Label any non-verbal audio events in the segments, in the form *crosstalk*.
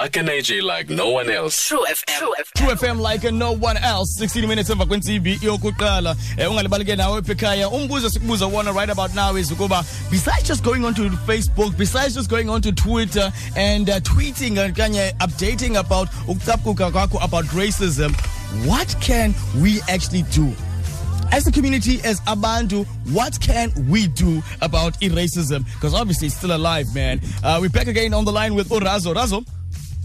Buck and AJ like no one else. True FM. True FM. True FM like no one else 16 minutes emva kwen-TV yokuqala eh ungalibaleke nawe apha ekhaya umbuzo sikubuza wona right about now is ukuba besides just going on to Facebook besides just going on to Twitter and uh, tweeting kanye updating about ukucaphuka kwakho about racism what can we actually do as a community, as Abantu, what can we do about racism? Because obviously it's still alive, man. Uh, we're back again on the line with Orazo. Razo.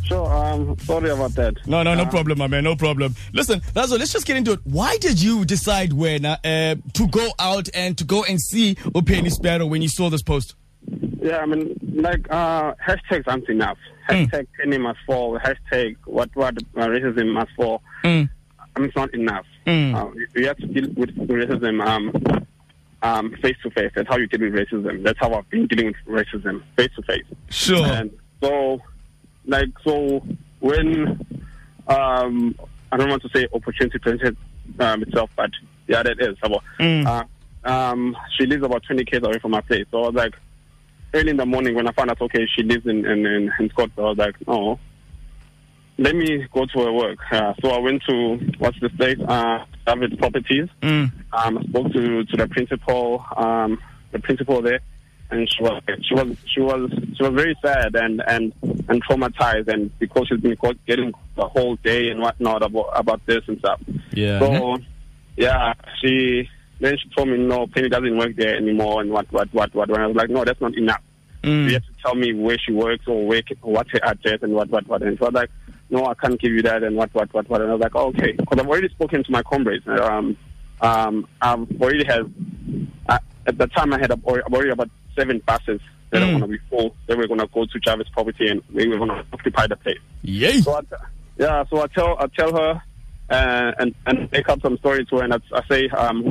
Sure, um, sorry about that. No, no, no Uh, problem, my man. No problem. Listen, Razo, let's just get into it. Why did you decide when uh, uh, to go out and to go and see Openi Sparrow when you saw this post? Yeah, I mean, like, uh, hashtags aren't enough. Mm. Hashtag Penny must fall. Hashtag what what uh, racism must fall. Mm. I mean, it's not enough. Mm. Uh, you- you have to deal with racism um, um, face to face. That's how you deal with racism. That's how I've been dealing with racism face to face. Sure. And so, like, so when um, I don't want to say opportunity presented um, itself, but yeah, that is. So, Mm. uh, um, she lives about 20 k's away from my place. So I was like, early in the morning when I found out, okay, she lives in in, in, in Scottburgh, I was like, oh, let me go to her work. Uh, so I went to what's this place? Uh, Jawitz Properties. Mm. Um, I spoke to to the principal, um, the principal there, and she was she was she was she was very sad and and and traumatized, and because she's been getting the whole day and whatnot about about this and stuff. Yeah. So, yeah, she then she told me no, Penny doesn't work there anymore, and what what what what. And I was like, no, that's not enough. Mm. You have to tell me where she works or where what's her address and what what what. And so I was like, no, I can't give you that and what what what what. And I was like, oh, okay, because I've already spoken to my comrades. Um, um, I've already had at the time I had I've already about seven buses that Mm. are going to be full. That we're going to go to Jawitz property and we were going to occupy the place. Yay. So I, yeah, so I tell I tell her uh, and and make up some stories to her, and I, I say um,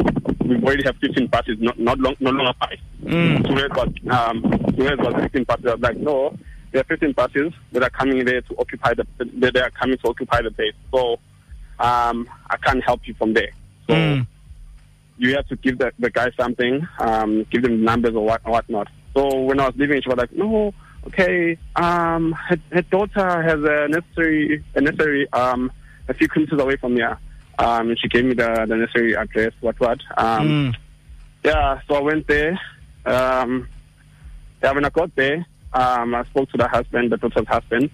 we already have 15 buses, not not long, no longer five. Mm. So it was um, so it was 15 buses. I was like, no, there are 15 buses that are coming there to occupy the that they are coming to occupy the place. So um, I can't help you from there. So Mm. You have to give the, the guy something, um, give them numbers or what whatnot. So when I was leaving, she was like, "No, okay, um, her, her daughter has a necessary, a necessary, um, a few kilometers away from here." Um, and she gave me the, the necessary address, what what. Um, Mm. yeah, so I went there. Um, yeah, when I got there, um, I spoke to the husband, the daughter's husband,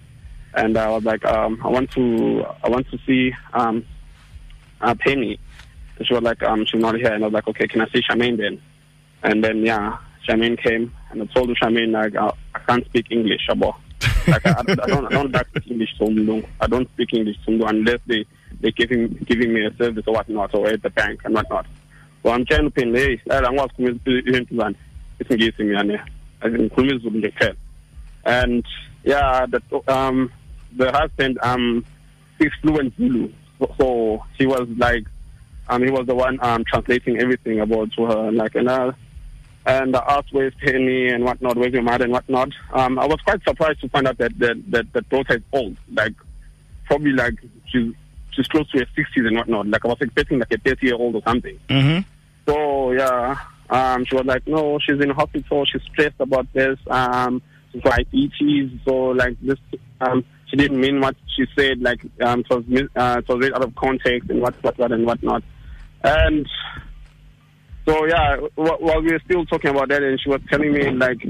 and I was like, um, I want to, I want to see um, uh, Penny. And she was like, um, she's not here, and I was like, okay, can I see Charmaine then? And then yeah, Charmaine came, and I told Charmaine like, I, I can't speak English, abo. like I, I don't, I don't, speak English to I don't speak English to unless they they giving giving me a service or whatnot, or at the bank and whatnot. So I'm trying to pin, hey, angikwazi ukukhuluma into isingisi mina ngikhuluma isiZulu nje kuphela and yeah the um the husband um speaks fluent Zulu. So, so he was like um he was the one um translating everything about to her like and uh and I asked where's Penny and whatnot, where's your mother and whatnot. Um, I was quite surprised to find out that that that the daughter is old, like probably like she's she's close to her sixties and whatnot. Like I was expecting like a thirty year old or something. Mm-hmm. So yeah, um, she was like, no, she's in hospital. She's stressed about this. Um, she's got diabetes. So like this, um, she didn't mean what she said. Like um, it was uh, it was read out of context and what what what and whatnot. And so yeah, while we were still talking about that, and she was telling me like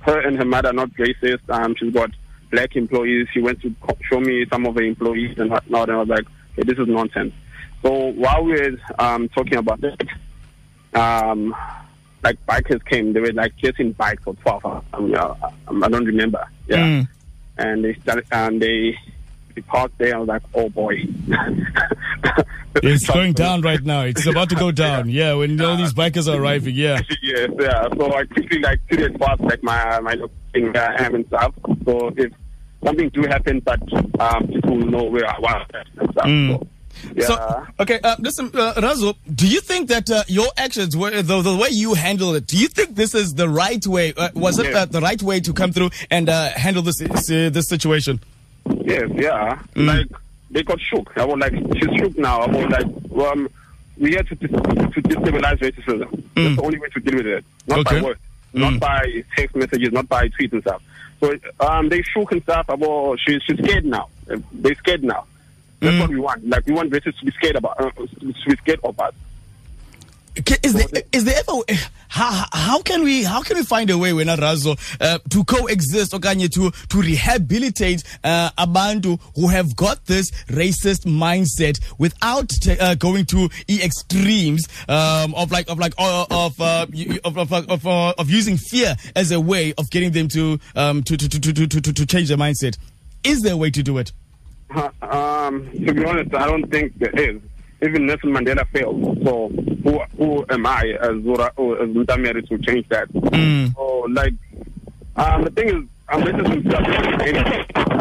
her and her mother are not racist. Um, she's got black employees. She went to show me some of the employees and whatnot, and I was like, okay, this is nonsense. So while we were um, talking about that, um, like bikers came. They were like chasing bikes for twelve hours. Um, yeah, um, I don't remember. Yeah, Mm. and they started and they they parked there. I was like, oh boy, *laughs* *laughs* It's going down right now. It's about to go down. Yeah, when all these bikers are arriving. Yeah. *laughs* yes, yeah. So I quickly like cleared fast like my my looking uh, and stuff. So if something do happen, but um, people will know where I was and stuff. Mm. So, yeah. So, okay, uh, listen, uh, Razo, do you think that uh, your actions, were, the, the way you handled it, do you think this is the right way? Uh, was it uh, the right way to come through and uh, handle this uh, this situation? Yes, yeah. Mm. Like they got shook. I was like, she's shook now. I was like, um, we had to dis- to destabilize racism. That's the only way to deal with it. Not Mm. Okay. by words, not Mm. by text messages, not by tweets and stuff. So um, they shook and stuff. About she's she's scared now. They're scared now. That's Mm. what we want. Like we want racists to be scared about, uh, to be scared of us. Is there, is there ever how, how can we how can we find a way wena Razo uh, to coexist okanye to to rehabilitate uh, abantu who have got this racist mindset without t- uh, going to e extremes um, of like of like uh, of, uh, of of of, uh, of using fear as a way of getting them to um to to to to to, to, to change their mindset is there a way to do it Um, to be honest, I don't think there is. Even Nelson Mandela failed. So who who am I as Zura or as Mtamerri to change that? So like, um, the thing is, um, racism is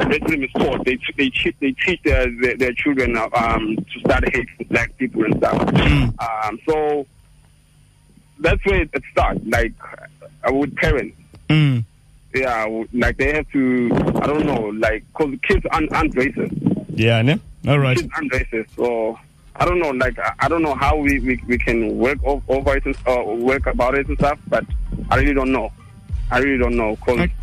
racism is taught. They they cheat they teach their their, their children um to start hating black people and stuff. Um, so that's where it starts. Like uh, with parents. mm. Yeah, like they have to. I don't know, like because kids aren't, aren't racist yeah ne? all right kids aren't racist. So I don't know, like I- don't know how we, we, we can work over it and uh, work about it and stuff. But I really don't know. I really don't know because Okay.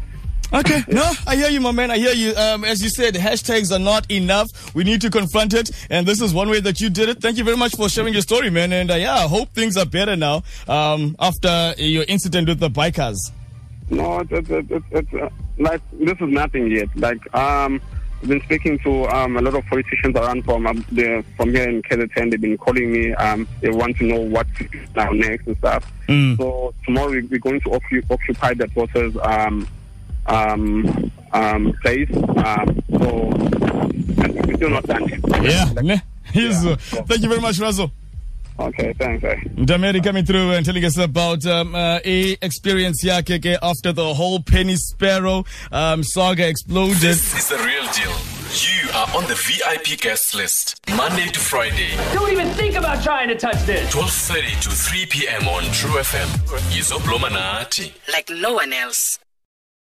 Okay, no, I hear you, my man. I hear you. Um, as you said, hashtags are not enough. We need to confront it, and this is one way that you did it. Thank you very much for sharing your story, man. And uh, yeah, I hope things are better now um, after your incident with the bikers. no, it's, it's, it's, it's, it's uh, like this is nothing yet. Like um, I've been speaking to um a lot of politicians around from um, the from here in KZN. They've been calling me. Um, they want to know what to do now next and stuff. So tomorrow we- we're going to occu- occupy that daughter's um um um place. Um, so we're still not done. Yeah, *laughs* *laughs* ne? Yeah. Thank you very much, Razo. Okay, thanks. Eh? Dameri coming through and telling us about um, uh, a experience yake ke after the whole Penny Sparrow um, saga exploded. This is the real deal. You are on the VIP guest list. Monday to Friday, Don't even think about trying to touch this. 12.30 to 3 p.m. on True FM. Yizobloma nathi. like no one else.